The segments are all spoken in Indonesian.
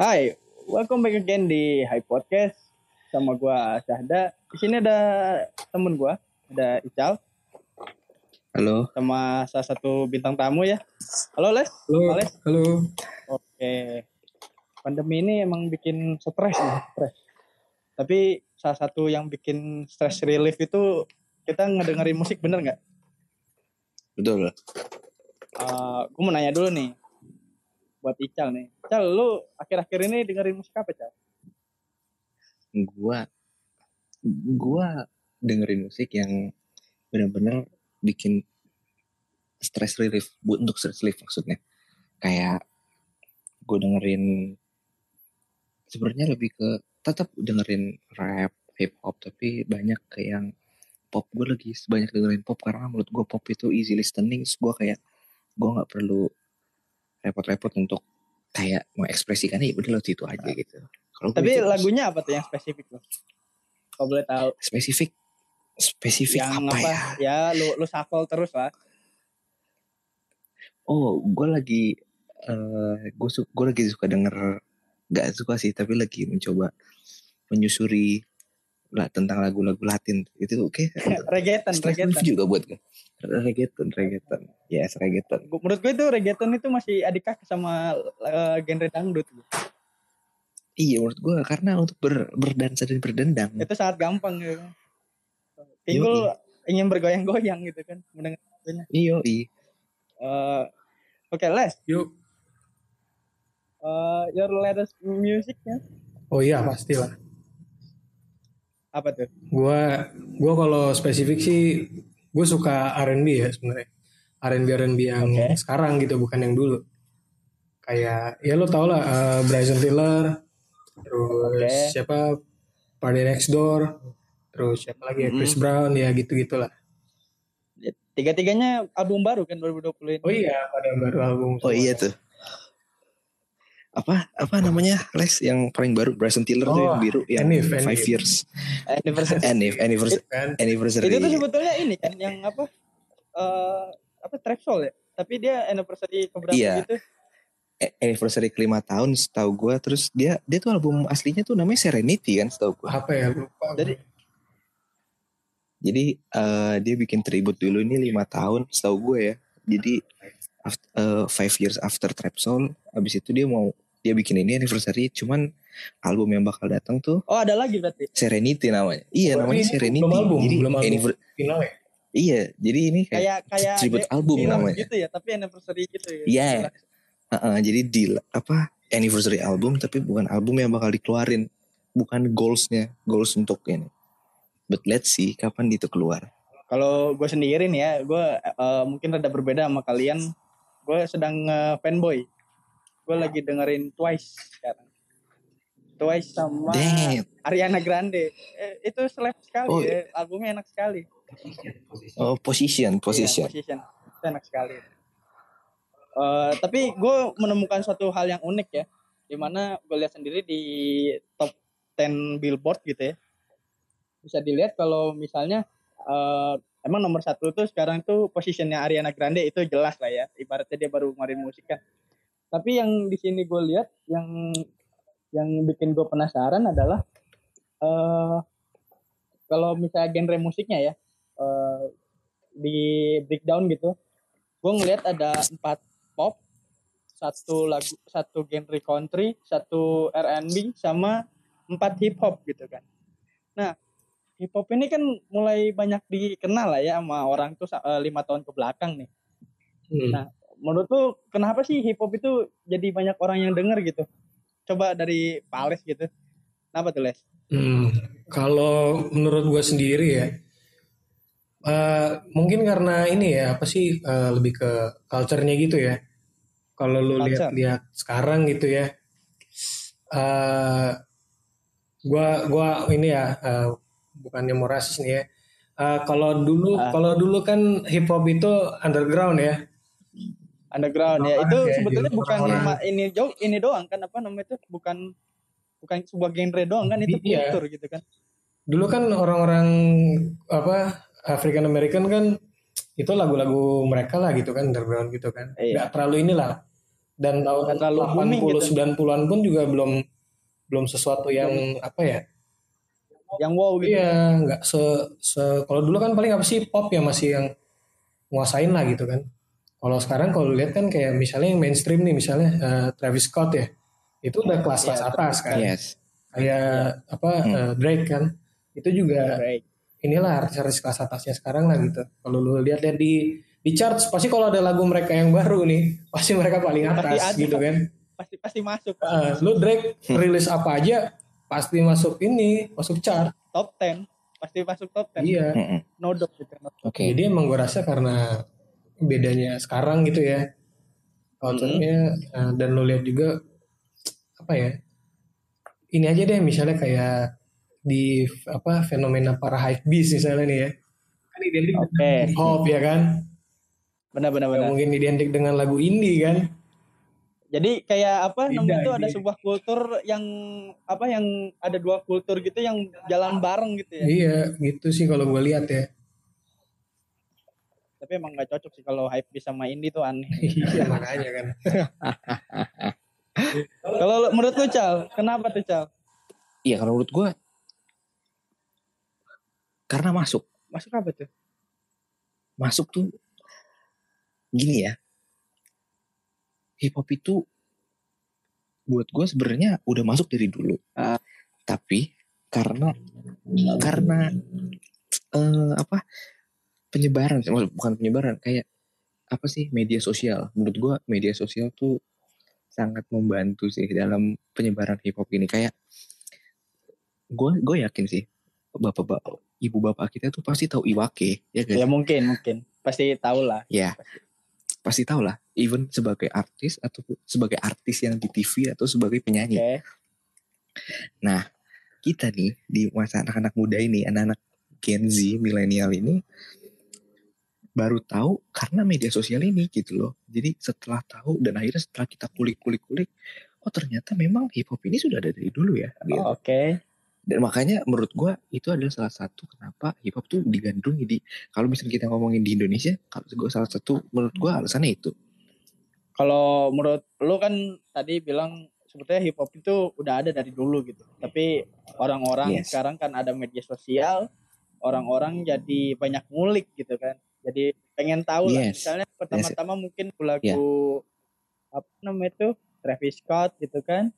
Hai, welcome back again di High Podcast sama gua Syahda. Di sini ada temen gua, ada Ical Halo. sama salah satu bintang tamu ya. Halo Les. Halo, Les. halo. Oke. Pandemi ini emang bikin stres ya, stres. Tapi salah satu yang bikin stress relief itu kita ngedengerin musik bener nggak? Betul. Uh, gue mau nanya dulu nih buat Ical nih. Ical, lu akhir-akhir ini dengerin musik apa, Cal? Gua gua dengerin musik yang benar-benar bikin stress relief, untuk stress relief maksudnya. Kayak gue dengerin sebenarnya lebih ke tetap dengerin rap, hip hop tapi banyak kayak yang pop gue lagi banyak dengerin pop karena menurut gue pop itu easy listening gue kayak gue nggak perlu repot-repot untuk kayak mengekspresikannya ya udah lo itu aja gitu. Kalau gue Tapi lagunya apa tuh yang spesifik lo? Kalau boleh tahu. spesifik spesifik yang apa, apa? ya? Ya, lu lu shuffle terus lah. Oh, gue lagi eh gue su gue lagi suka denger gak suka sih tapi lagi mencoba menyusuri tentang lagu-lagu Latin itu oke reggaeton, stress reggaeton. relief juga buat gue reggaeton reggaeton yes reggaeton Menurut gue itu reggaeton itu masih adik kakak sama eh, genre dangdut. iya menurut gue karena untuk ber, berdansa dan berdendang Itu sangat gampang gitu. Tinggal ingin bergoyang-goyang gitu kan mendengar lagunya. iyo i Eh, Oke, Les. Yuk. eh, your latest musicnya Oh iya pastilah. Apa tuh? Gua gua kalau spesifik sih gue suka R&B ya sebenarnya. R&B R&B yang Oke. sekarang gitu bukan yang dulu. Kayak ya lo tau lah eh, Bryson Tiller, terus Oke. siapa Party Next Door, terus siapa lagi ya Chris Brown ya gitu gitulah. Tiga-tiganya album baru kan 2020 ini. Oh iya pada baru album. oh iya tuh apa apa namanya Les yang paling baru Bryson Tiller tuh Oh, yang biru yang Enif, five Enif. years Anniversary. Anif anniversary Kan? anniversary itu tuh sebetulnya ini kan yang apa? eh apa trap soul ya? Tapi dia anniversary keberapa Iya. gitu? a- anniversary kelima tahun setahu gue terus dia dia tuh album aslinya tuh namanya Serenity kan setahu gue Apa ya lupa. Jadi jadi eh, dia bikin tribute dulu ini lima tahun setahu gue ya jadi after, five years after Trap Soul abis itu dia mau dia bikin ini anniversary cuman album yang bakal datang tuh Oh ada lagi berarti. Serenity namanya iya Oh, namanya ini Serenity belum album, jadi belum album. final ya. iya jadi ini kayak, Kayak kayak tribute album namanya gitu ya, tapi anniversary gitu ya. Iya. Heeh, jadi deal apa anniversary album tapi bukan album yang bakal dikeluarin bukan goalsnya goals untuk ini but let's see kapan itu keluar Kalau gue sendiri nih ya, gue eh, mungkin rada berbeda sama kalian. Gue sedang eh, fanboy. Gue lagi dengerin Twice sekarang. Twice sama Damn. Ariana Grande. Eh, itu seleb sekali, Oh, ya. albumnya enak sekali. oh position position Iya, position. Itu enak sekali. Eh, tapi gue menemukan suatu hal yang unik ya, di mana gue lihat sendiri di top 10 Billboard gitu ya, bisa dilihat kalau misalnya eh, emang nomor satu tuh sekarang tuh posisinya Ariana Grande itu jelas lah ya, ibaratnya dia baru ngeluarin musik kan. Tapi yang di sini gue lihat yang yang bikin gue penasaran adalah eh kalau misalnya genre musiknya ya eh, di breakdown gitu gue ngelihat ada empat pop satu lagu satu genre country satu R&B sama empat hip hop gitu kan nah hip hop ini kan mulai banyak dikenal lah ya sama orang tuh eh, lima tahun ke belakang nih Hmm. Nah, menurut lu kenapa sih hip hop itu jadi banyak orang yang denger gitu coba dari Pales gitu kenapa tuh Les Hmm, kalau menurut gue sendiri ya, eh, mungkin karena ini ya apa sih eh, lebih ke culture-nya gitu ya. Kalau lu lihat-lihat sekarang gitu ya, eh gua gua ini ya eh, bukannya mau rasis nih ya. Eh, kalau dulu Ah. kalau dulu kan hip hop itu underground ya. Underground ya itu kayak sebetulnya gitu, bukan ini jauh ini doang kan apa namanya itu bukan bukan sebuah genre doang kan itu Iya. kultur gitu kan Dulu kan orang-orang apa African American kan itu lagu-lagu mereka lah gitu kan underground gitu kan Iya. terlalu inilah dan tahun terlalu booming 80 gitu. 90-an pun juga belum belum sesuatu yang apa ya? yang wow gitu Iya, nggak se, se kalau dulu kan paling apa sih pop ya masih yang nguasain lah gitu kan. Kalau sekarang kalau lihat kan kayak misalnya yang mainstream nih misalnya eh, Travis Scott ya. Itu udah kelas-kelas Iya, atas kan. Yes. Kayak apa Hmm. eh, Drake kan. Itu juga Baik. inilah artis-artis kelas atasnya sekarang lah gitu. Kalau lu lihat-lihat di di charts pasti kalau ada lagu mereka yang baru nih, pasti mereka paling Pasti atas ada. gitu kan. pasti pasti masuk Eh, lu Drake rilis apa aja pasti masuk ini, masuk chart. top 10 pasti masuk top 10 Iya. Mm-mm. no doubt gitu Oke. Jadi emang gue rasa karena bedanya sekarang gitu ya. Culture-nya eh, dan lo lihat juga apa ya ini aja deh misalnya kayak di apa fenomena para hype beast misalnya nih ya. Kan identik Oke. dengan hip hop ya kan? Benar benar Nggak benar. mungkin identik dengan lagu indie kan? Jadi kayak apa namanya itu ada sebuah kultur yang apa yang ada dua kultur gitu yang jalan bareng gitu ya. Iya gitu sih kalau gue lihat ya tapi emang nggak cocok sih kalau hype bisa sama indie tuh aneh. Iya makanya kan. Kalau menurut lu Cal kenapa tuh Cal? Iya kalau menurut gue karena masuk. Masuk apa tuh? Masuk tuh gini ya. Hip hop itu buat gue sebenarnya udah masuk dari dulu. Ah. tapi karena karena eh, apa penyebaran oh, bukan penyebaran kayak apa sih media sosial. Menurut gue media sosial tuh sangat membantu sih dalam penyebaran hip hop ini. Kayak gue gue yakin sih bapak-bapak ibu bapak kita tuh pasti tahu Iwake ya kan? Ya mungkin mungkin. Pasti tahu lah. Ya, pasti tahu lah. Even sebagai artis atau sebagai artis yang di TV atau sebagai penyanyi. Nah, kita nih di masa anak-anak muda ini, anak-anak Gen Z, milenial ini baru tahu karena media sosial ini gitu loh. Jadi setelah tahu dan akhirnya setelah kita kulik-kulik-kulik, oh ternyata memang hip hop ini sudah ada dari dulu ya. Gitu. oke Dan makanya menurut gua itu adalah salah satu kenapa hip hop tuh digandrungi di kalau misalnya kita ngomongin di Indonesia, kalau gua salah satu menurut gua alasannya itu. kalau menurut lu kan tadi bilang sebetulnya hip hop itu udah ada dari dulu gitu tapi orang-orang Yes. sekarang kan ada media sosial orang-orang jadi banyak ngulik gitu kan jadi pengen tahu lah Yes. misalnya pertama-tama mungkin lagu Yeah. apa namanya itu Travis Scott gitu kan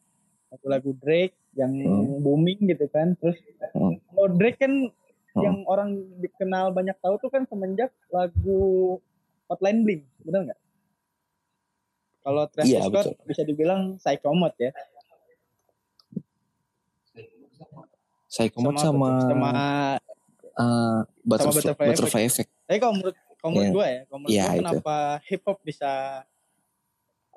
lagu-lagu Drake yang Hmm. booming gitu kan terus Hmm. kalau Drake kan Hmm. yang orang dikenal banyak tahu tuh kan semenjak lagu Hotline Bling benar nggak kalau Travis Iya, Scott bisa dibilang psycho mode ya Psychomat sama sama, sama uh, butterfly, Butterfly butterfly effect. tapi kalau menurut kalau menurut Iya. gue ya kalau menurut gua itu. kenapa hip hop bisa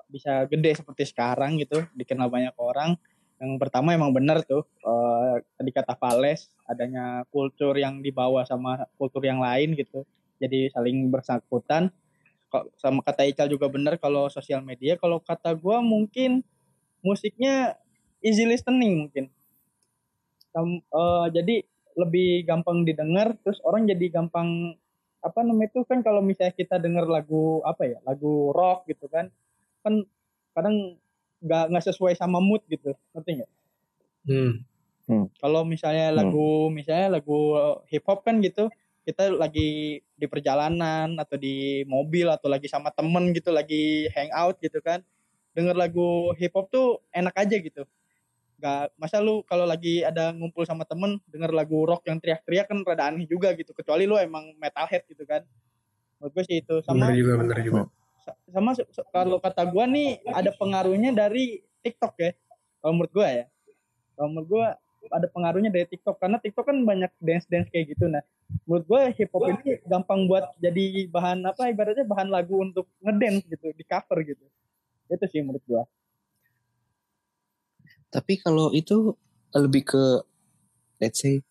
bisa gede seperti sekarang gitu dikenal banyak orang yang pertama emang benar tuh eh, tadi kata Vales adanya kultur yang dibawa sama kultur yang lain gitu jadi saling bersangkutan Kok- sama kata Ical juga benar kalau sosial media kalau kata gua mungkin musiknya easy listening mungkin Sam- eh, jadi lebih gampang didengar terus orang jadi gampang apa namanya itu kan kalau misalnya kita denger lagu apa ya lagu rock gitu kan kan kadang nggak nggak sesuai sama mood gitu ngerti nggak hmm. kalau misalnya Hmm. lagu misalnya lagu hip hop kan gitu kita lagi di perjalanan atau di mobil atau lagi sama temen gitu lagi hangout gitu kan denger lagu hip hop tuh enak aja gitu nggak masa lu kalau lagi ada ngumpul sama temen denger lagu rock yang teriak-teriak kan rada aneh juga gitu. Kecuali lu emang metalhead gitu kan. Menurut gue sih itu. Sama bener juga bener juga. sa- sama kalau kata gua nih ada pengaruhnya dari TikTok ya. Kalau menurut gua ya. Kalau menurut gua ada pengaruhnya dari TikTok. Karena TikTok kan banyak dance dance kayak gitu. Nah menurut gua hip hop ini gampang buat jadi bahan apa ibaratnya bahan lagu untuk ngedance gitu di cover gitu. Itu sih menurut gua Tapi kalau itu lebih ke let's say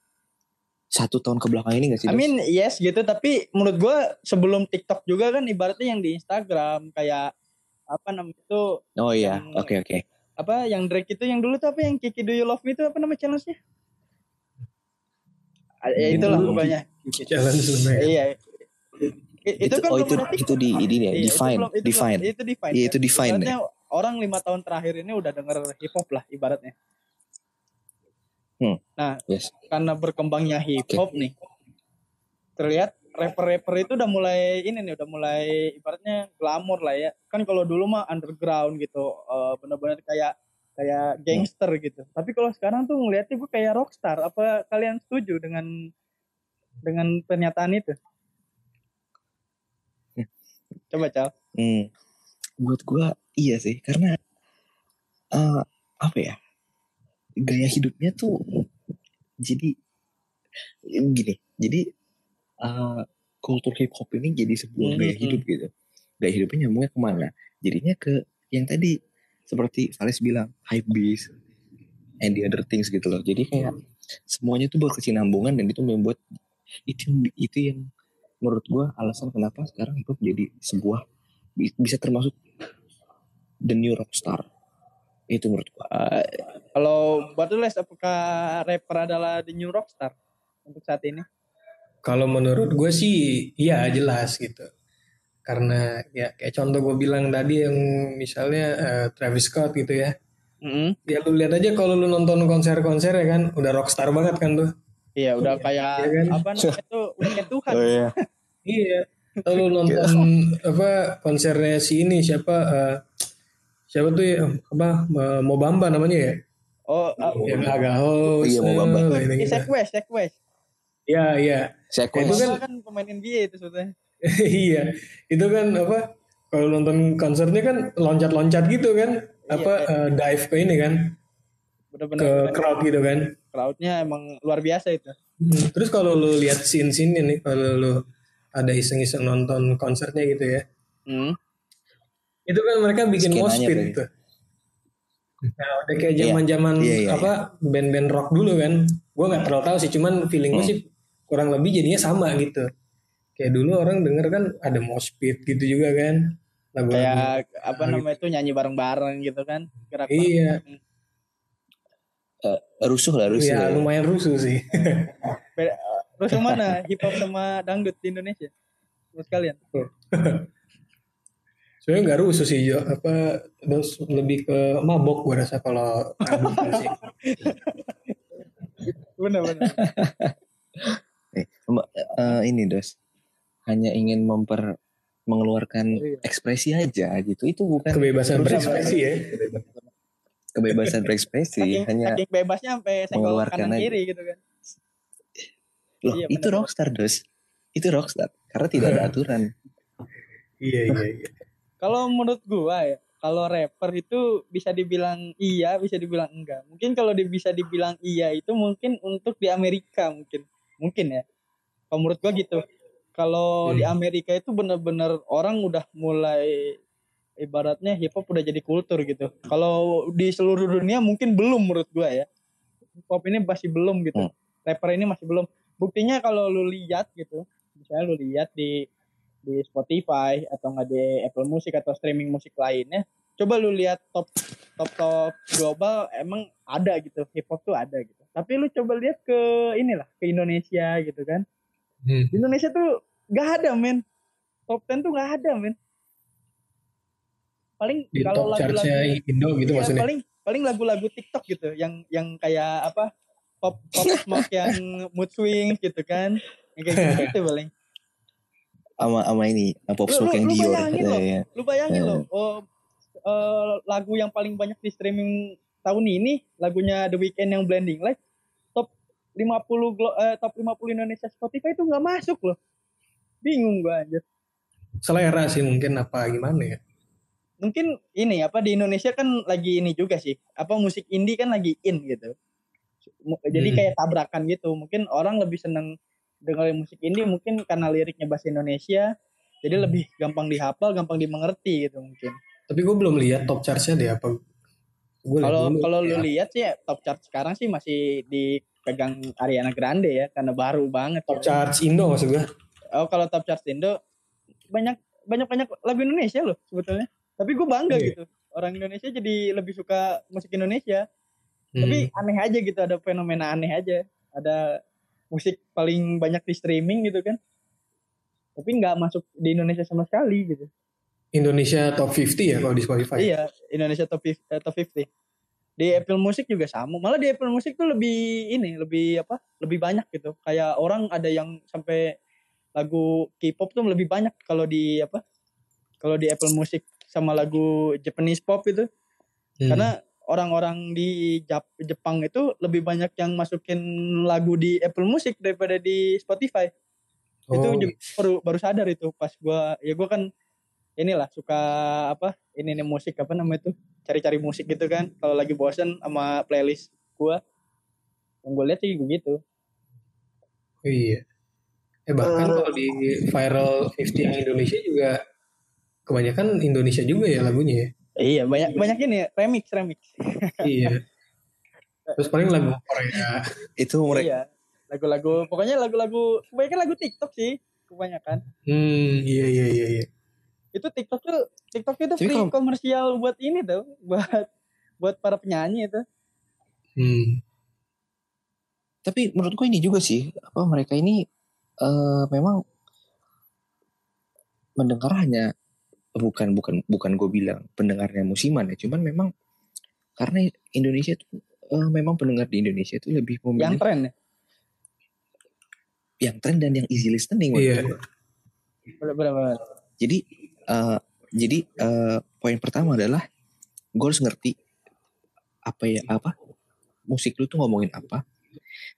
satu tahun ke belakang ini gak sih? I Dos? mean yes gitu tapi menurut gua sebelum TikTok juga kan ibaratnya yang di Instagram kayak apa namanya itu oh iya, oke oke. apa yang Drake itu yang dulu tuh apa yang Kiki Do You Love Me itu apa nama challenge-nya? Ah, Ya Itu itulah pokoknya. sebenarnya Iya. Itu, Itu, kan oh belum itu itu di ini ya, Iya, itu define, belum- itu define. belum- Itu define. Iya, kan? itu define, Ibaratnya orang lima tahun terakhir ini udah denger hip hop lah ibaratnya. Hmm. Nah, Yes. karena berkembangnya hip hop nih, terlihat rapper-rapper itu udah mulai ini nih, udah mulai ibaratnya glamor lah ya. Kan kalau dulu mah underground gitu, eh, bener-bener kayak kayak gangster gitu. Tapi kalau sekarang tuh ngeliatnya gue kayak rockstar. Apa kalian setuju dengan dengan pernyataan itu? Coba cal. Hmm. Buat gua iya sih karena eh, apa ya gaya hidupnya tuh jadi gini jadi eh, kultur hip hop ini jadi sebuah Hmm, gaya hmm. hidup gitu. Gaya hidupnya nyambungnya ke mana? Jadinya ke yang tadi seperti Faris bilang hype beast and the other things gitu loh. Jadi kayak semuanya tuh berkesinambungan dan itu membuat itu itu yang menurut gua alasan kenapa sekarang hip hop jadi sebuah bi- bisa termasuk the new rockstar itu menurut gua Eh, kalau Batules apakah rapper adalah the new rockstar untuk saat ini? Kalau menurut gue sih iya jelas gitu. Karena ya kayak contoh gue bilang tadi yang misalnya eh, Travis Scott gitu ya. Ya lu lihat aja kalau lu nonton konser-konser ya kan udah rockstar banget kan tuh. Iya, udah kayak Iya kan? apa namanya itu udah kayak Tuhan. iya Iya. Kalau lu nonton apa konsernya si ini siapa eh, siapa tuh ya apa eh, Mobamba namanya ya? Oh, uh, Yang agak host. Iya, Mobamba. eh, ini gitu. Sequest, Sequest. Iya, iya. saya Itu Itu kan- kan, pemain NBA itu sebetulnya. iya. Itu kan apa? Kalau nonton konsernya kan loncat-loncat gitu kan. Apa eh, dive ke ini kan Bener-bener ke keren. crowd gitu kan. crowdnya emang luar biasa itu. Hmm, Terus kalau lu lihat scene-scene nih kalau lu ada iseng-iseng nonton konsernya gitu ya. Hmm. Itu kan mereka bikin Skenanya mosh pit berarti. tuh. Nah, udah kayak Iya. zaman-zaman Iya, iya, apa band-band rock dulu kan. Gua nggak terlalu tahu sih, cuman feeling gue Hmm. sih kurang lebih jadinya sama gitu. Kayak dulu orang denger kan ada mosh pit gitu juga kan. Lagu-lagu. Kayak apa gitu. namanya itu nyanyi bareng-bareng gitu kan. Gerak Iya, rusuh lah rusuh iya ya. lumayan rusuh sih. Terus yang mana hip hop sama dangdut di Indonesia? Menurut kalian? Sebenarnya nggak rusuh sih, Jo. apa terus lebih ke mabok gue rasa kalau. Benar-benar. Eh, eh, ini dos hanya ingin memper mengeluarkan Iya. ekspresi aja gitu itu bukan Kebebasan berekspresi ya. kebebasan berekspresi Saking, hanya saking bebasnya sampai senggol mengeluarkan kanan aja. kiri gitu kan. loh Iya, itu rockstar dos itu rockstar karena tidak ada aturan Iya iya iya. Kalau menurut gua ya, kalau rapper itu bisa dibilang iya, bisa dibilang enggak. Mungkin kalau di- bisa dibilang iya itu mungkin untuk di Amerika mungkin. Mungkin ya. Kalau menurut gua gitu. Kalau Hmm. di Amerika itu bener-bener orang udah mulai ibaratnya hip hop udah jadi kultur gitu. Kalau di seluruh dunia mungkin belum menurut gua ya. Hip hop ini masih belum gitu. Hmm. Rapper ini masih belum. Buktinya kalau lu lihat gitu, misalnya lu lihat di di Spotify atau nggak di Apple Music atau streaming musik lainnya coba lu lihat top top top global emang ada gitu hip hop tuh ada gitu. Tapi lu coba lihat ke inilah ke Indonesia gitu kan. Hmm. di Indonesia tuh nggak ada men. Top 10 tuh nggak ada men. Paling Di kalau lagu-lagu Indo gitu Iya, maksudnya. paling paling lagu-lagu TikTok gitu yang yang kayak apa pop pop smoke yang mood swing gitu kan. Yang kayak gitu, gitu paling sama sama ini pop smoke lu- yang lu Dior bayangin ya, loh. ya. lu bayangin Eh. loh oh, eh, lagu yang paling banyak di streaming tahun ini lagunya The Weeknd yang Blending Light top 50 glo- eh, top 50 Indonesia Spotify itu nggak masuk loh bingung gua anjir Selera sih mungkin apa gimana ya. mungkin ini apa di Indonesia kan lagi ini juga sih apa musik indie kan lagi in gitu jadi Hmm. kayak tabrakan gitu mungkin orang lebih seneng dengerin musik indie mungkin karena liriknya bahasa Indonesia jadi Hmm. lebih gampang dihafal gampang dimengerti gitu mungkin Tapi gue belum lihat top chartnya deh apa. Kalau kalau lu lihat sih top chart sekarang sih masih dipegang Ariana Grande ya karena baru banget. top ya. charts Indo maksud gue. Oh kalau top chart Indo banyak banyak banyak lagu Indonesia loh sebetulnya. Tapi gue bangga Iya. gitu orang Indonesia jadi lebih suka musik Indonesia. Hmm. Tapi aneh aja gitu ada fenomena aneh aja. Ada musik paling banyak di streaming gitu kan. Tapi nggak masuk di Indonesia sama sekali gitu. Indonesia top 50 ya kalau di Spotify. Iya, Indonesia top 50, eh, top 50. Di Apple Music juga sama. Malah di Apple Music tuh lebih ini, lebih apa? Lebih banyak gitu. Kayak orang ada yang sampai lagu K-pop tuh lebih banyak kalau di apa? Kalau di Apple Music sama lagu Japanese pop itu. Hmm. Karena orang-orang di Jap- Jepang itu lebih banyak yang masukin lagu di Apple Music daripada di Spotify. Itu Oh, juga baru baru sadar itu pas gua ya gua kan inilah suka apa ini nih musik apa namanya itu cari-cari musik gitu kan kalau lagi bosen sama playlist gua yang gue lihat sih begitu oh iya. Eh bahkan kalau di viral 50 yang Indonesia juga kebanyakan Indonesia juga ya lagunya ya. Iya banyak banyak ini ya remix remix iya. Terus paling lagu Korea. Itu mereka iya lagu-lagu pokoknya lagu-lagu kebanyakan lagu TikTok sih kebanyakan Hmm, iya iya iya iya. itu TikTok tuh TikTok itu free kalau- komersial buat ini tuh buat buat para penyanyi itu Hmm. tapi menurut gue ini juga sih apa mereka ini eh memang mendengar hanya bukan bukan bukan gue bilang pendengarnya musiman ya cuman memang karena Indonesia itu eh, memang pendengar di Indonesia itu lebih yang memilih tren ya yang, tren dan yang easy listening Iya. gue. bener-bener jadi eh, jadi eh, poin pertama adalah gue harus ngerti apa ya apa musik lu tuh ngomongin apa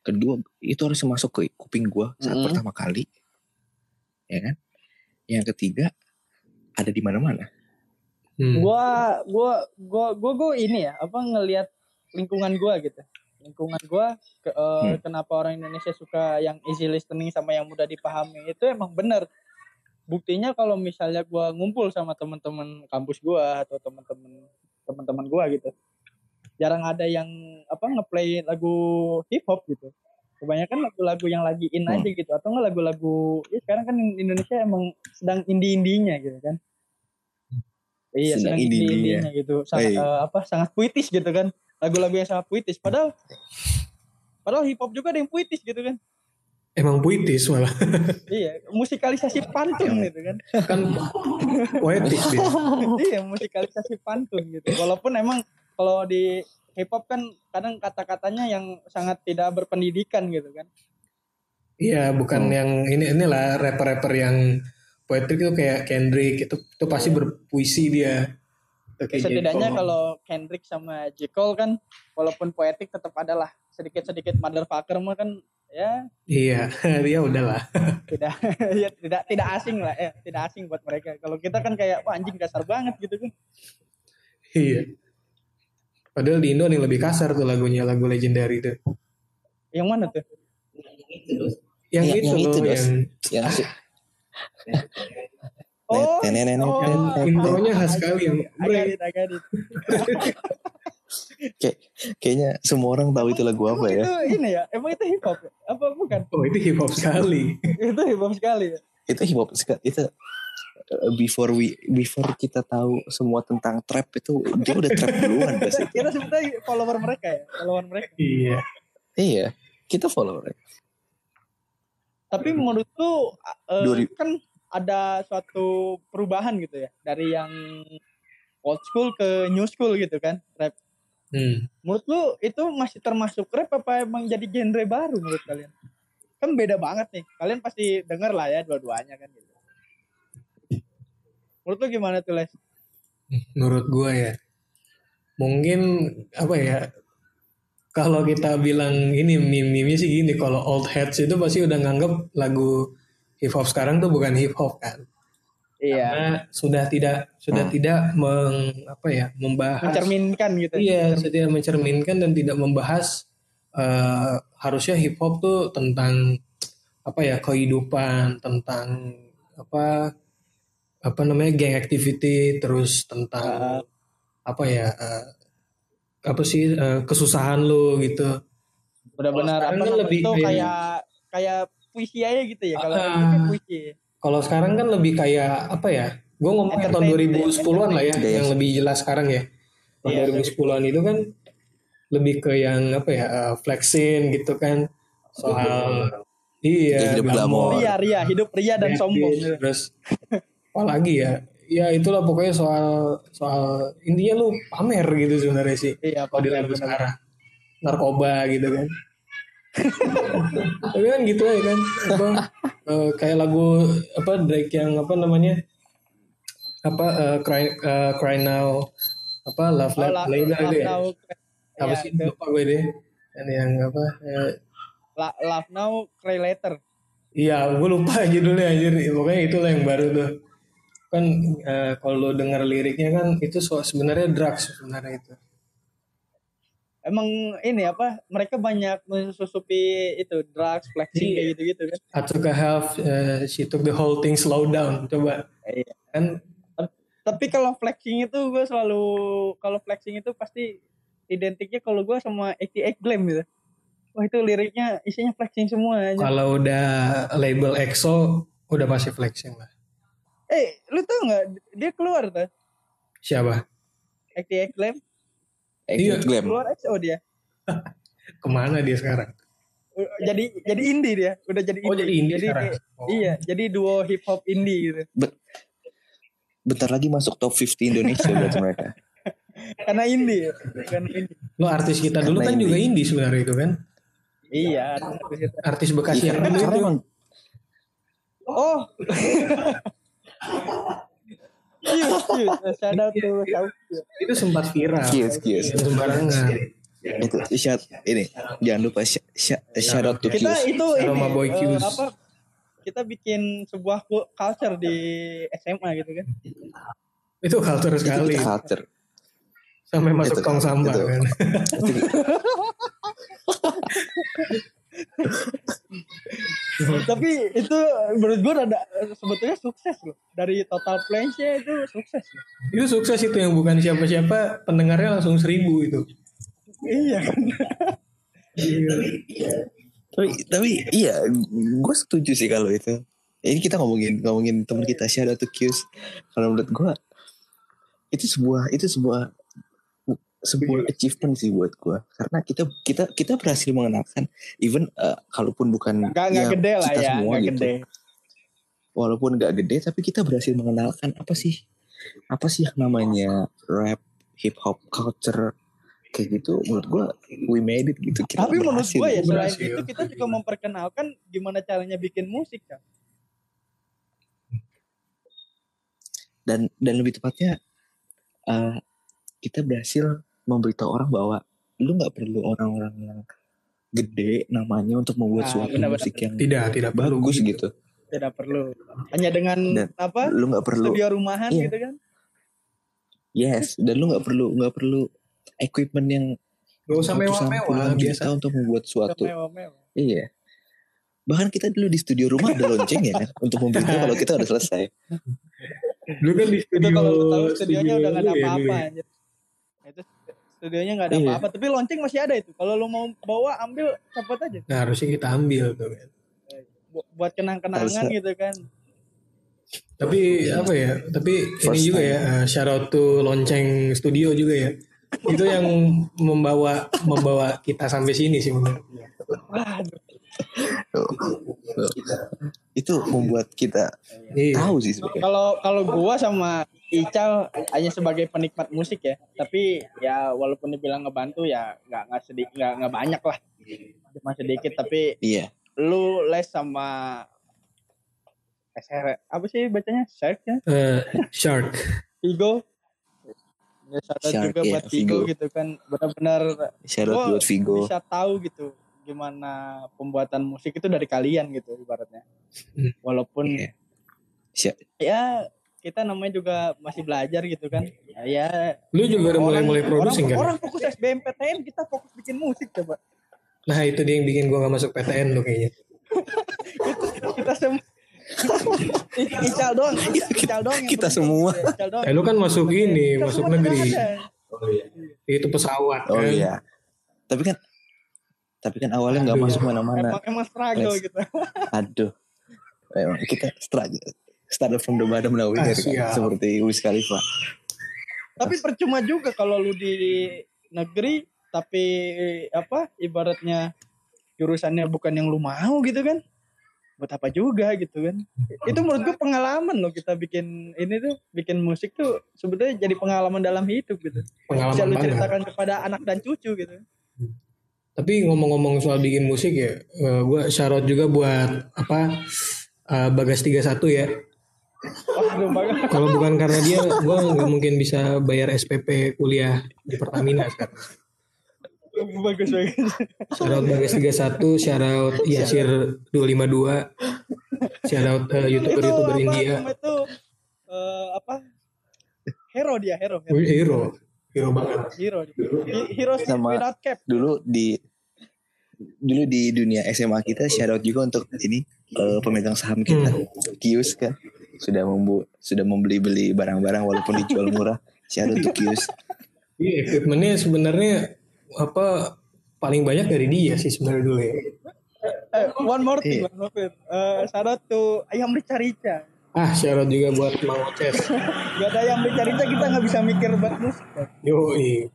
kedua itu harus masuk ke kuping gue saat Mm-mm. pertama kali ya kan yang ketiga ada di mana-mana Hmm. gua gua gua gua gua ini ya apa ngelihat lingkungan gua gitu lingkungan gua ke, eh, Hmm. kenapa orang Indonesia suka yang easy listening sama yang mudah dipahami itu emang bener buktinya kalau misalnya gua ngumpul sama teman-teman kampus gua atau teman-teman teman-teman gua gitu jarang ada yang apa ngeplay lagu hip hop gitu kebanyakan lagu-lagu yang lagi in Hmm. aja gitu atau enggak lagu-lagu ya sekarang kan Indonesia emang sedang indie-indinya gitu kan iya Sedang sedang indie-indinya. gitu sangat Hey. eh, apa sangat puitis gitu kan lagu-lagu yang sangat puitis padahal padahal hip hop juga ada yang puitis gitu kan Emang puitis malah iya musikalisasi pantun gitu kan kan poetis dia. iya musikalisasi pantun gitu walaupun emang kalau di hip hop kan kadang kata-katanya yang sangat tidak berpendidikan gitu kan Iya, bukan Hmm. yang ini inilah rapper-rapper yang poetik itu kayak Kendrick itu itu pasti berpuisi dia. Kayak setidaknya kalau Kendrick sama J. Cole kan walaupun poetik tetap ada lah sedikit-sedikit motherfucker mah kan ya iya, dia udahlah. tidak ya tidak tidak asing lah ya tidak asing buat mereka kalau kita kan kayak wah anjing kasar banget gitu kan Iya. Padahal di Indo yang lebih kasar tuh lagunya, lagu legendary itu. yang mana tuh? Yang Yang- itu yang itu, yang yang asik oh oh, yang nenek-nenek. intronya khas sekali yang it. kayaknya semua orang tahu itu lagu apa ya. Itu ini ya? Emang itu hip hop? Apa bukan? Oh itu hip hop sekali. itu hip hop sekali ya? Itu hip hop sekali itu before we before kita tahu semua tentang trap itu dia udah trap duluan pasti kita sebetulnya follower mereka ya follower mereka. Iya. iya kita follow mereka. Tapi menurut lu eh, ribu- kan ada suatu perubahan gitu ya dari yang old school ke new school gitu kan rap Hmm. menurut lu itu masih termasuk rap apa emang jadi genre baru menurut kalian? Kan beda banget nih kalian pasti denger lah ya dua-duanya kan gitu menurut lu gimana tuh les Menurut gua ya, mungkin apa ya? Kalau kita bilang ini meme-meme sih gini, kalau old heads itu pasti udah nganggap lagu hip hop sekarang tuh bukan hip hop kan? iya Karena sudah tidak sudah Hmm. tidak meng, apa ya membahas mencerminkan gitu Iya, tidak mencerminkan dan tidak membahas eh, harusnya hip hop tuh tentang apa ya kehidupan, tentang apa apa namanya gang activity, terus tentang apa ya eh, apa sih eh, kesusahan lu gitu. benar-benar apa kan lebih itu kayak- kayak puisi aja gitu ya kalau kayak puisi Kalau sekarang kan lebih kayak apa ya? Gue ngomongnya tahun Entertain, 2010-an lah ya, yang lebih jelas sekarang ya. Tahun Iya. 2010-an itu kan lebih ke yang apa ya, eh, flexing gitu kan. Soal iya, Ya, hidup glamor. ria ria hidup ria dan Iya, sombong iya. Terus apalagi ya? Ya itulah pokoknya soal soal intinya lu pamer gitu sebenarnya sih. Iya kalau di lagu sekarang. Narkoba gitu kan. Tapi kan gitu ya kan. Apa eh, kayak lagu apa Drake yang apa namanya? Apa eh, cry eh, cry now apa love Oh, La- later itu ya? Now, apa ya, sih? lupa gue deh. Yang, yang apa La- Love Now, Cry Later. Iya, gue lupa judulnya anjir. Pokoknya itulah yang baru tuh. Kan eh, kalau lo denger liriknya kan itu so, sebenarnya drugs sebenarnya itu. Emang ini apa? Mereka banyak mensusupi itu drugs, flexing kayak gitu-gitu kan. I took a half, eh, she took the whole thing slow down. Coba Iya. kan Tapi kalau flexing itu gue selalu kalau flexing itu pasti identiknya kalau gue sama 88 Glam gitu. Wah itu liriknya isinya flexing semua aja. kalau udah label EXO udah pasti flexing lah. Eh, lu tau nggak dia keluar tuh Siapa? 88 Glam Eh, Iya. Glam. keluar EXO dia. Ke mana dia sekarang? Jadi jadi indie dia, udah jadi Oh jadi indie Jadi sekarang. dia- Oh. Iya, jadi duo hip hop indie gitu. Bentar lagi masuk top 50 Indonesia berarti mereka. Karena indie, ya. karena indie. Lo artis kita dulu Karena kan juga indie. indie sebenarnya itu kan. Iya, artis. Artis bekas Iya, yang dulu itu. Oh. Cute, cute. Shout out to Sauki. Itu sempat viral. Kios. Sembarangan. itu shout ini jangan lupa sh- sh- shout out to Kita itu ini Boy Q's. apa? Kita bikin sebuah culture di SMA gitu kan. Itu culture Itu sekali. kita culture. Sampai masuk Itu, tong sampah itu. kan. Tapi itu menurut gue ada sebetulnya sukses loh. Dari total plans-nya itu sukses loh. itu sukses itu yang bukan siapa-siapa pendengarnya langsung seribu itu. Iya kan. tapi tapi iya gue setuju sih kalau itu ini kita ngomongin ngomongin teman kita shout out to Kios kalau menurut gue itu sebuah itu sebuah sebuah achievement sih buat gue karena kita kita kita berhasil mengenalkan even eh, kalaupun bukan Gak, gak ya, gede lah kita ya, semua gak gitu. gede. walaupun gak gede tapi kita berhasil mengenalkan apa sih apa sih yang namanya rap hip hop culture kayak gitu menurut gua we made it gitu kita Tapi menurut gue ya selain Berhasil. itu kita juga memperkenalkan gimana caranya bikin musik kan. dan dan lebih tepatnya eh, kita berhasil memberitahu orang bahwa lu nggak perlu orang-orang yang gede namanya untuk membuat suatu benar-benar. musik yang Tidak, tidak perlu. bagus gitu Tidak perlu. Hanya dengan Dan- apa? lu nggak perlu Studio rumahan Iya. gitu kan. yes dan lu nggak perlu nggak perlu equipment yang Gak usah mewah-mewah, biasa. untuk membuat suatu Mewah-mewah. Iya. Bahkan kita dulu di studio rumah ada lonceng ya kan untuk memberitahu kalau kita udah selesai. Dulu kan di Itu studio. kalau lu tahu studionya udah gak ada lu ya, apa-apa ya. Itu studionya gak ada Iya. apa-apa. Tapi lonceng masih ada itu. Kalau lu mau bawa ambil cepet aja. Nah harusnya kita ambil tuh kan. Bu- Buat kenang-kenangan gitu kan. Tapi apa ya? Tapi ini First juga time. ya. uh, shout out to lonceng studio juga ya. Itu yang membawa membawa kita sampai sini sih menurut gue. Waduh. Tuh. Tuh. Itu membuat kita Iya. tahu sih sebenarnya. Kalau kalau gua sama Ical hanya sebagai penikmat musik ya. Tapi ya walaupun dibilang ngebantu ya nggak nggak sedikit nggak nggak banyak lah. Cuma sedikit tapi Iya. lu les sama SR apa sih bacanya Shark ya Eh, shark. Vigo ya out Shark, juga ya, buat Vigo, Vigo. gitu kan benar-benar buat Vigo. bisa tahu gitu gimana pembuatan musik itu dari kalian gitu ibaratnya Hmm. walaupun Iya. Sya- ya kita namanya juga masih belajar gitu kan ya, ya Lu juga udah mulai-mulai orang- producing orang, kan? orang fokus SBMPTN kita fokus bikin musik coba Nah itu dia yang bikin gua gak masuk PTN lo kayaknya. kita semua Ical doang Ical doang yang Kita semua. Eh lu kan masuk ini, Kita masuk negeri. tidak ada. Itu pesawat Oh kan. iya. Tapi kan tapi kan awalnya nggak masuk mana-mana. emang emang struggle gitu Aduh. Emang kita struggle. Started from the bottom now Ah, kan? siap. seperti Wiz Khalifa. tapi percuma juga kalau lu di negeri tapi apa ibaratnya jurusannya bukan yang lu mau gitu kan buat apa juga gitu kan itu menurut gue pengalaman loh kita bikin ini tuh bikin musik tuh sebetulnya jadi pengalaman dalam hidup gitu bisa Pengalaman lu banget. ceritakan kepada anak dan cucu gitu Tapi ngomong-ngomong soal bikin musik ya, eh, gua out juga buat apa eh, Bagas 31 ya. Kalau bukan karena dia, gua nggak mungkin bisa bayar SPP kuliah di Pertamina sekarang. bagus bagus. Out Bagas 31, shout out Yasir 252, shout out eh, youtuber-youtuber apa India. itu eh, apa? Hero dia hero hero. Hero, hero banget. hero, Hi- hero Sama- cap. dulu di dulu di dunia SMA kita out juga untuk ini eh, pemegang saham kita Kius kan sudah membu sudah membeli-beli barang-barang walaupun dijual murah out untuk Kius Iya, equipmentnya sebenarnya apa paling banyak dari dia sih sebenarnya dulu ya. eh, one more thing Iya. one more thing Eh, shout out to ayam rica-rica Ah, out juga buat Mang Oces. gak ada ayam rica-rica kita nggak bisa mikir buat musik. Yoi.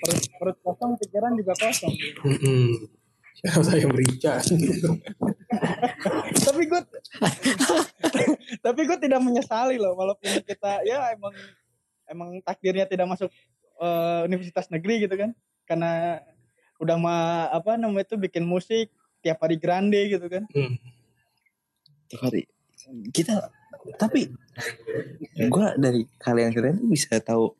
perut, perut kosong pikiran juga kosong Mm-mm. Shout out saya merica. tapi gue tapi gue tidak menyesali loh walaupun kita ya emang emang takdirnya tidak masuk eh, universitas negeri gitu kan karena udah mah apa namanya itu bikin musik tiap hari grande gitu kan Hmm. tiap hari kita tapi gua dari kalian kalian tuh bisa tahu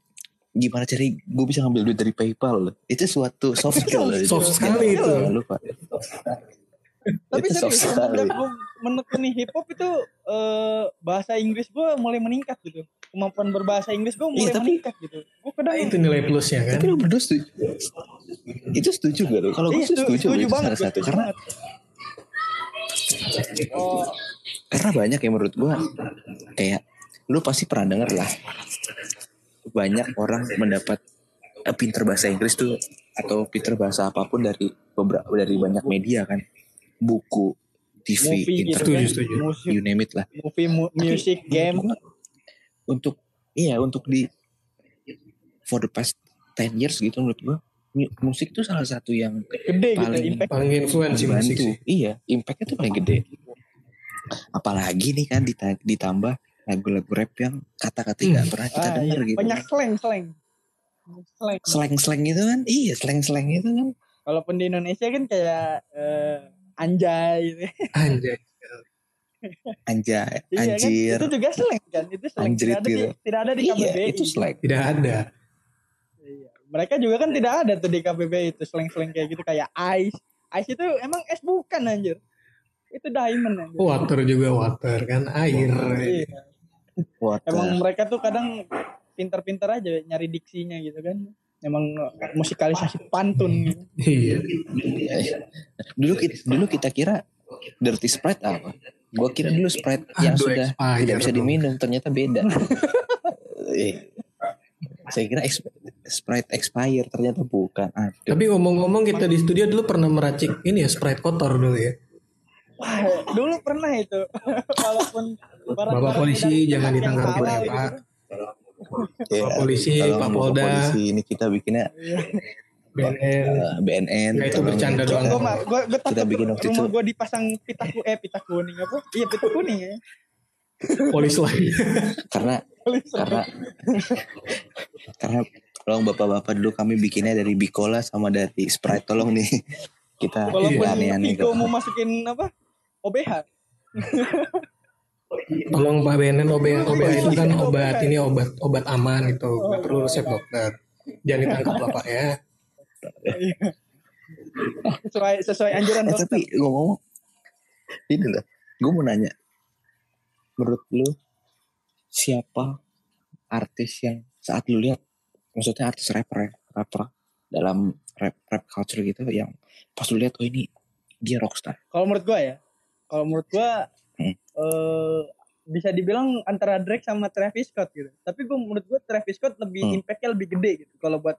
gimana cari gue bisa ngambil duit dari PayPal loh. itu suatu soft skill loh. Soft sekali itu. Lupa tapi serius semenjak gue menekuni hip hop itu eh, bahasa Inggris gue mulai meningkat gitu. Kemampuan berbahasa Inggris gue mulai Iya, tapi- meningkat gitu. Gue kadang itu nilai plusnya kan. tapi lu berdua setuju. Itu setuju gak lo kalau gue Iya, sih setuju, setuju, setuju banget satu. Setuju karena banget. oh. Karena banyak yang menurut gua kayak lu pasti pernah denger lah banyak orang mendapat eh, pinter bahasa Inggris tuh atau pinter bahasa apa pun dari beberapa dari banyak media kan buku TV movie gitu internet Setuju, kan musik you name it lah. Movie mu- Tapi music game. Gua, untuk iya untuk di for the past 10 years gitu menurut gua mu- musik tuh salah satu yang gede gitu paling- impact. Paling influence sih musik sih. iya impactnya tuh paling gede. Apalagi nih kan dita- ditambah lagu-lagu rap yang kata-kata nggak pernah kita Ah, dengar iya. gitu banyak slang slang. Slang. Slang-slang itu kan iya slang-slang itu kan. Walaupun di Indonesia kan kayak eh, anjay gitu. Anjay. anjay Iya kan? anjir itu juga slang kan itu slang Anjrit tidak ada di, tidak ada di iya KBBI itu slang Tidak ada. Iya. mereka juga kan tidak ada tuh di KBBI itu slang-slang kayak gitu kayak ice ice itu emang es bukan anjir itu diamond anjir Water juga water kan air. Iya. water emang mereka tuh kadang pinter-pinter aja nyari diksinya gitu kan emang musikalisasi pantun. Iya. dulu kita dulu kita kira dirty sprite apa gua kira dulu sprite yang Aduh, sudah expired tidak bisa dong. diminum ternyata beda Eh, saya kira ex- sprite expire ternyata bukan Aduh. Tapi ngomong-ngomong kita di studio dulu pernah meracik ini ya Sprite kotor dulu ya. Wah, dulu pernah itu walaupun Bapak polisi, jangan ditangkap ya, gitu. Ya, Pak polisi, Pak Polda. polisi ini kita bikinnya BNN. eh, BNN itu bercanda doang. Gue mah, gue gue Kita bikin waktu rumah itu. gue dipasang pita ku eh pita kuning apa? Iya pita kuning ya. Polis lain. karena karena karena tolong bapak-bapak dulu kami bikinnya dari Bicola sama dari Sprite tolong nih kita Walaupun aneh-aneh kok. mau masukin apa? OBH. Tolong Pak BNN OBH, OBH itu kan obat ini obat obat aman gitu. Nggak perlu resep dokter. Jangan ditangkap lah Pak ya. Sesuai sesuai anjuran Eh, dokter. tapi ngomong ini loh gue mau nanya menurut lu siapa artis yang saat lu lihat maksudnya artis rapper ya rapper dalam rap rap culture gitu yang pas lu lihat oh ini dia rockstar Kalau menurut gue ya, kalau menurut gue Hmm. eh, bisa dibilang antara Drake sama Travis Scott gitu. Tapi gue menurut gue Travis Scott lebih Hmm. impactnya lebih gede gitu. Kalau buat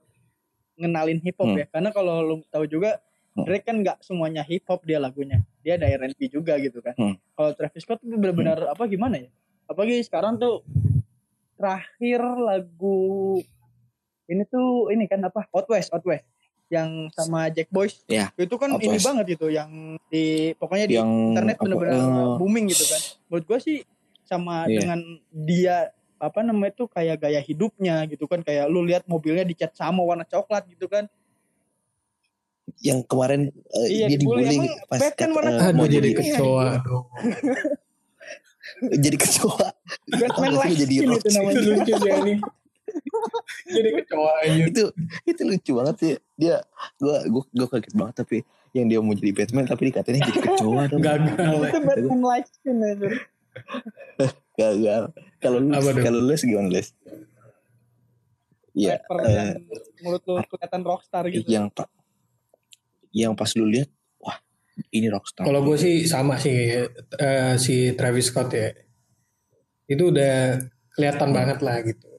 ngenalin hip hop Hmm. ya, karena kalau lu tahu juga Hmm. Drake kan nggak semuanya hip hop dia lagunya, dia ada R&B juga gitu kan. Hmm. Kalau Travis Scott tuh benar-benar apa gimana ya? Apalagi sekarang tuh terakhir lagu ini tuh ini kan apa Out West Out West yang sama Jack Boys. Ya, Itu kan apa ini banget gitu yang di pokoknya di yang internet apa, bener-bener eh, booming gitu kan. Menurut gue sih sama Iya. dengan dia apa namanya tuh kayak gaya hidupnya gitu kan kayak lu lihat mobilnya dicat sama warna coklat gitu kan. yang kemarin eh, Iya, dia dibully. pas Batman warna eh, Aduh mau jadi jadi kecoa dong. jadi kecoa Batman like jadi itu namanya. Lucu sih ini. Jadi kecoa aja. itu itu lucu banget sih dia gua gua gua kaget banget tapi yang dia mau jadi Batman tapi dikatanya jadi kecoa dong Gagal. itu Batman like skin aja. gagal kalau lu kalau lu gimana les Iya, eh, yang menurut lu kelihatan rockstar gitu. yang pa- yang pas lu lihat wah ini rockstar Kalau gue sih sama sih eh, si Travis Scott ya. Itu udah kelihatan banget lah gitu.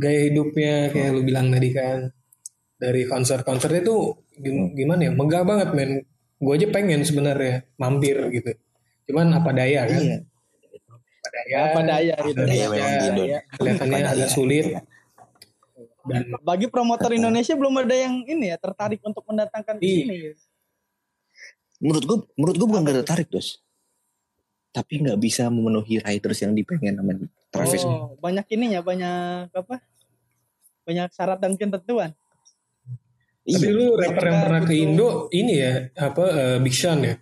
Gaya hidupnya kayak lu bilang tadi kan dari konser-konsernya tuh gim- gimana ya megah banget men. Gue aja pengen sebenarnya mampir gitu. Cuman apa daya kan? iya Apa daya. apa daya gitu. Apa daya Apa memang daya. gitu. Kelihatannya Apa daya. agak sulit. Dan Bagi promotor Indonesia belum ada yang ini ya tertarik untuk mendatangkan ke Iya. sini. menurut gua menurut gua bukan gak tertarik dos tapi nggak bisa memenuhi riders yang dipengen sama Travis Oh, banyak ininya, banyak apa? Banyak syarat dan ketentuan. tapi iya lu rapper yang pernah ke Indo ini ya apa eh, Big Sean ya?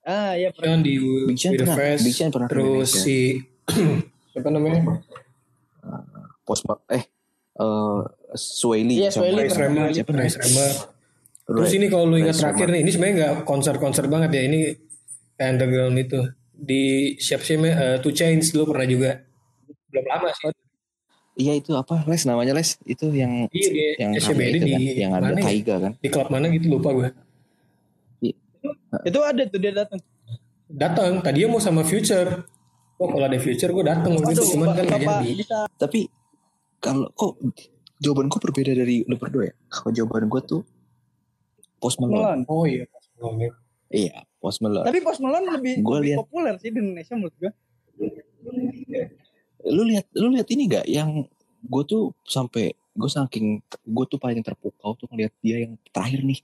Ah, ya Big Sean di Big Sean pernah Fest, Big Sean pernah terus si siapa namanya? Post Ma- eh eh Sway Lee Iya, pernah. Namanya? Remmer. Terus ini kalau lu ingat terakhir nih, ini sebenarnya nggak konser-konser banget ya, ini underground itu di siapa sih uh, Two Chains dulu pernah juga belum lama sih. Iya itu apa les namanya les itu yang Iya di yang SCBD itu di kan yang ada ya? Taiga kan Di klub mana gitu lupa gue. Itu ada tuh dia datang. Datang, tadinya mau sama Future. Oh kalau ada Future gue datang waktu itu, Aduh, cuman kan Bapak jadi. tapi kalau kok jawaban gue berbeda dari lu berdua ya kalau jawaban gue tuh Post Malone Malone. Oh iya, belum ya. iya Post Malone Tapi Post Malone lebih, Gua lebih lihat. populer sih di Indonesia menurut gue. lu lihat lu lihat ini gak yang gue tuh sampai gue saking gue tuh paling terpukau tuh ngeliat dia yang terakhir nih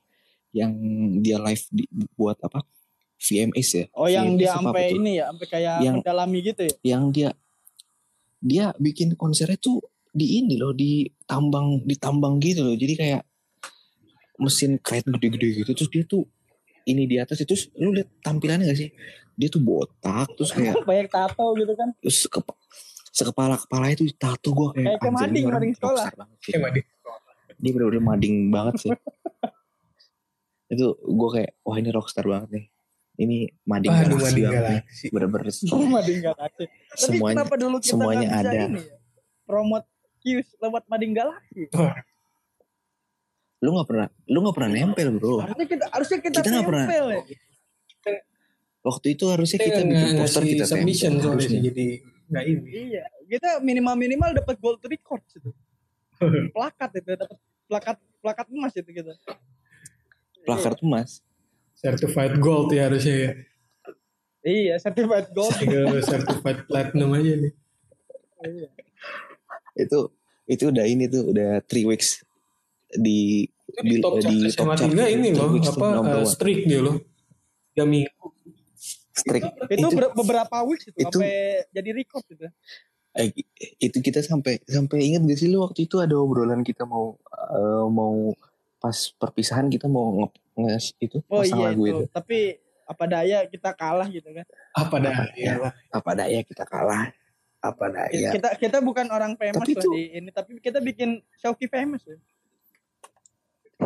yang dia live di, buat apa VMAs ya Oh, yang VMAs dia sampai ini ya, sampai kayak Yang- mendalami gitu ya. yang dia dia bikin konsernya tuh di ini loh di tambang di tambang gitu loh jadi kayak mesin keren gede-gede gitu terus dia tuh ini di atas itu lu lihat tampilannya gak sih dia tuh botak terus kayak Banyak tato gitu kan. terus kepa, sekepala kepala itu tato gue kayak Kayak mading, mading sekolah. rockstar banget sih. Kayak Madi. dia bener-bener mading banget sih itu gue kayak wah ini rockstar banget nih ini mading Aduh, galaksi Mading banget nih Galaxy. bener-bener Mading Galaxy. Tapi semuanya kenapa dulu kita semuanya ada. ini ya? Promote Qs lewat Mading Galaxy. Lu nggak pernah lu nggak pernah nempel bro Harusnya kita harusnya kita, Kita nggak pernah. ya. waktu itu harusnya Kita kita bikin poster kita submission tempel harusnya. jadi nggak ini. Iya, kita minimal minimal dapat gold record itu. plakat itu dapat plakat plakat emas itu gitu. plakat emas Certified Gold ya harusnya ya. Iya, certified gold. Certified platinum aja nih. Iya. itu itu udah ini tuh udah three weeks di Itu di top chart di top chart 3 ini loh, apa eh, one. streak dia loh. Ya minggu. Streak. itu, itu ber- beberapa weeks itu, itu- sampai jadi record gitu. eh, itu kita sampai sampai ingat gak sih lu waktu itu ada obrolan kita mau eh, mau pas perpisahan kita mau nge, nge- itu Oh pasang iya lagu itu. itu Tapi apa daya kita kalah gitu kan. Apa dah? Ya. Ya. apa daya kita kalah apa daya Kita kita bukan orang famous Tapi lah itu- di ini, tapi kita bikin Shauki famous ya.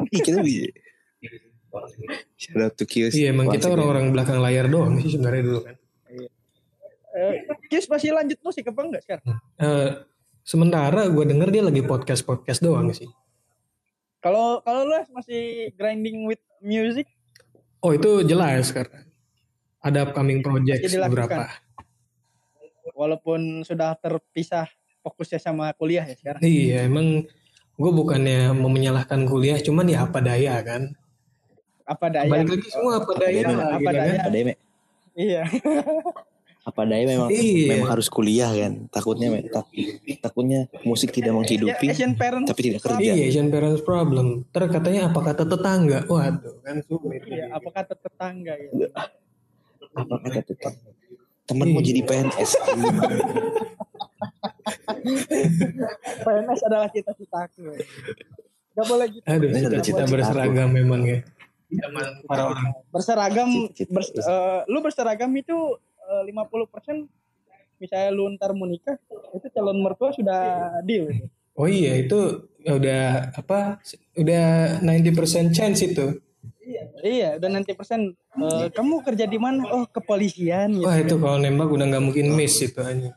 Ih, kita bisa shout out to Kios Iya emang kita orang-orang belakang layar doang sih sebenarnya dulu kan. Eh, Kius masih lanjut musik apa enggak sekarang? Eh, sementara gue denger dia lagi podcast podcast doang sih. Kalau kalau lu masih grinding with music, Oh itu jelas karena ada upcoming project beberapa. walaupun sudah terpisah fokusnya sama kuliah ya sekarang. Iya emang gue bukannya mau menyalahkan kuliah, cuman ya apa daya kan. Apa daya? Balik lagi semua apa daya daya, lah, apa gitu daya. kan. apa daya Mek? Iya. apa daya memang Iya. memang harus kuliah kan takutnya tak, takutnya musik tidak Ya, menghidupi Asian parents. tapi tidak kerja Iya, Asian parents problem. Ntar katanya apa kata tetangga? Waduh, kan sulit. Iya, apa kata tetangga gitu. apa kata tetap teman mau Iya. jadi PNS PNS adalah cita-citaku. Gak boleh gitu. Aduh, cita-cita berseragam memang ya. Zaman para orang. Berseragam, Cita-cita bers- eh, lu berseragam itu eh, 50% misalnya lu ntar mau nikah, itu calon mertua sudah deal. gitu. Oh iya, itu udah apa? Udah 90% chance itu. Iya, udah nanti persen. eh, kamu kerja di mana? Oh, kepolisian gitu. Wah, itu kalau nembak udah nggak mungkin miss itu aja.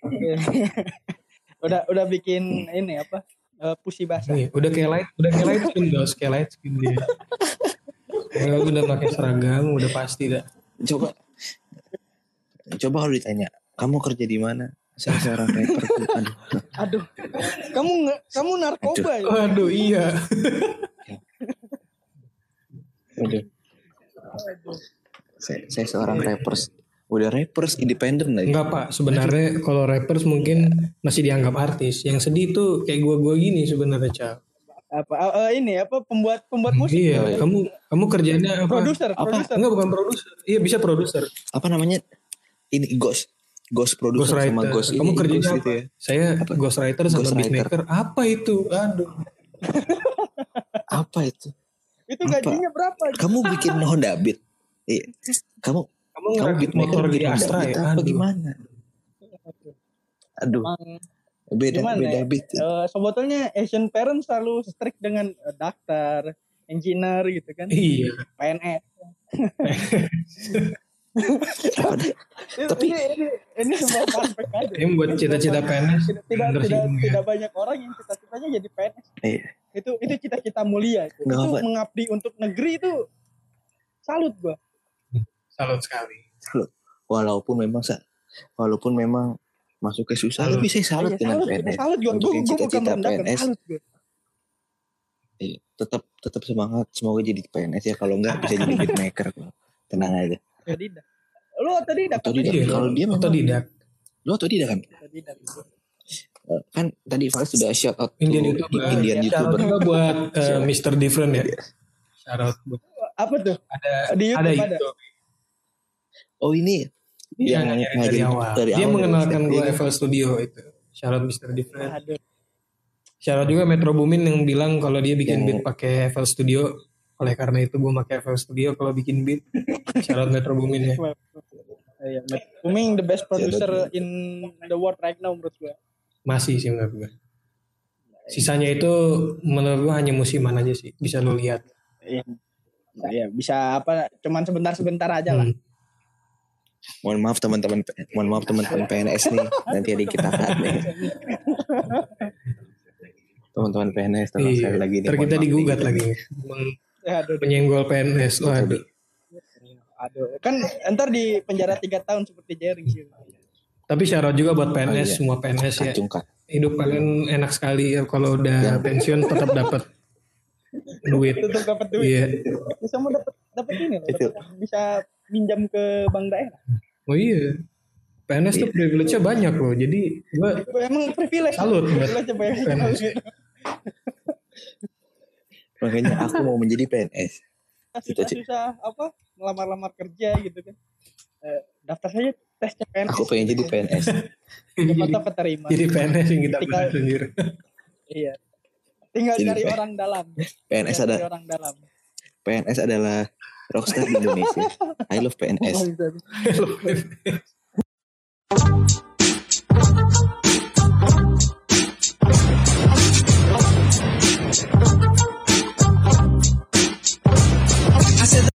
udah udah bikin ini apa? eh, pusi basah. Nih, udah kayak light, udah kayak light skin bos, kayak light skin dia. Kalau udah pakai seragam, udah pasti dah. coba coba kalau ditanya kamu kerja di mana saya seorang rapper aduh Aduh, kamu nge- kamu narkoba ya? Waduh, iya. Aduh saya, saya seorang rappers udah rappers independen lagi Enggak pak, sebenarnya kalau rappers mungkin masih dianggap artis. Yang sedih tuh kayak gua-gua gini sebenarnya Cal. Apa eh, ini apa pembuat pembuat musik? Iya, kamu kamu kerjanya apa? Produser, Apa? produser. Enggak bukan produser. Iya bisa produser. apa namanya ini ghost ghost producer sama Ghostwriter. ghost Kamu ini, kerjanya ghost apa? itu ya Saya ghostwriter sama Ghostwriter. beatmaker. Apa itu? Aduh. apa itu Itu Apa? gajinya berapa? kamu bikin Honda Beat iya. kamu Kamu kamu beatmaker motor di Astra Beat ya? apa Aduh. gimana aduh Emang, beda gimana beda ya? beat eh, sebetulnya Asian parents selalu strict dengan eh, dokter, engineer gitu kan, Iya. PNS. Tapi- ini ini, ini sebuah aja. Ini buat cita-cita PNS Tidak tidak, tidak, ya. tidak banyak orang yang cita-citanya jadi PNS. Iya. Itu itu cita-cita mulia. Itu, itu apa. mengabdi untuk negeri itu salut gua. Salut sekali. walaupun memang sa- walaupun memang masuk ke susah Salut. tapi saya salut Iya, dengan salut, PNS salut gua. Untuk Gua, yang gua bukan cita-cita PNS. salut gua. Iya, tetap tetap semangat semoga jadi PNS ya kalau enggak bisa jadi beatmaker kok. tenang aja Otodidak. Lu otodidak. Otodidak. Iya, Kalau dia memang- otodidak. lo tau tidak kan Otodidak. Eh, kan tadi Fals sudah shout out to Indian YouTuber. Indian Shout out YouTuber juga buat eh, Mr. Different ya. Shout out buat Apa tuh? ada Di YouTube ada ada. YouTube. oh ini Dia Yang ngajarin dari awal. dari Dia awal mengenalkan dari gue step, FL Studio itu. Shout out Mr. Different. Aduh. Shout out juga Metro Boomin yang bilang kalau dia bikin Yang- beat pakai FL Studio. Oleh karena itu gue pakai FL Studio kalau bikin beat. Shout out Metro Boomin ya. Iya, Booming the best producer in the world right now menurut gua. Masih sih menurut gue. Sisanya itu menurut gue hanya musiman aja sih. Bisa lo lihat. Iya. Iya, bisa apa cuman sebentar-sebentar aja lah. Hmm. mohon maaf teman-teman mohon maaf teman-teman PNS nih nanti ada kita nih teman-teman PNS tolong Iya. lagi nih kita digugat lagi. Meng- Ya, aduh, Menyenggol PNS. Waduh. aduh. Kan ntar di penjara tiga tahun seperti Jerry sih. Tapi syarat juga buat PNS, Oh, iya. semua PNS ya. kacung kak Hidup kalian enak sekali ya kalau udah pensiun tetap dapat duit. Tetap dapat duit. Iya. Bisa mau dapat dapat ini loh, Itu. dapat- bisa minjam ke bank daerah. Oh iya. PNS tuh privilege-nya banyak loh. Jadi gua emang privilege. Salut buat Privilege banyak PNS. makanya aku mau menjadi PNS Susah-susah apa ngelamar-lamar kerja gitu kan. Eh, daftar saja tes CPNS. aku pengen jadi PNS tahu keterima. jadi PNS yang kita Tinggal- sendiri. Iya. Tinggal Jadi cari P- orang dalam. PNS ada orang dalam. PNS adalah rockstar di Indonesia I love PNS Oh, bisa.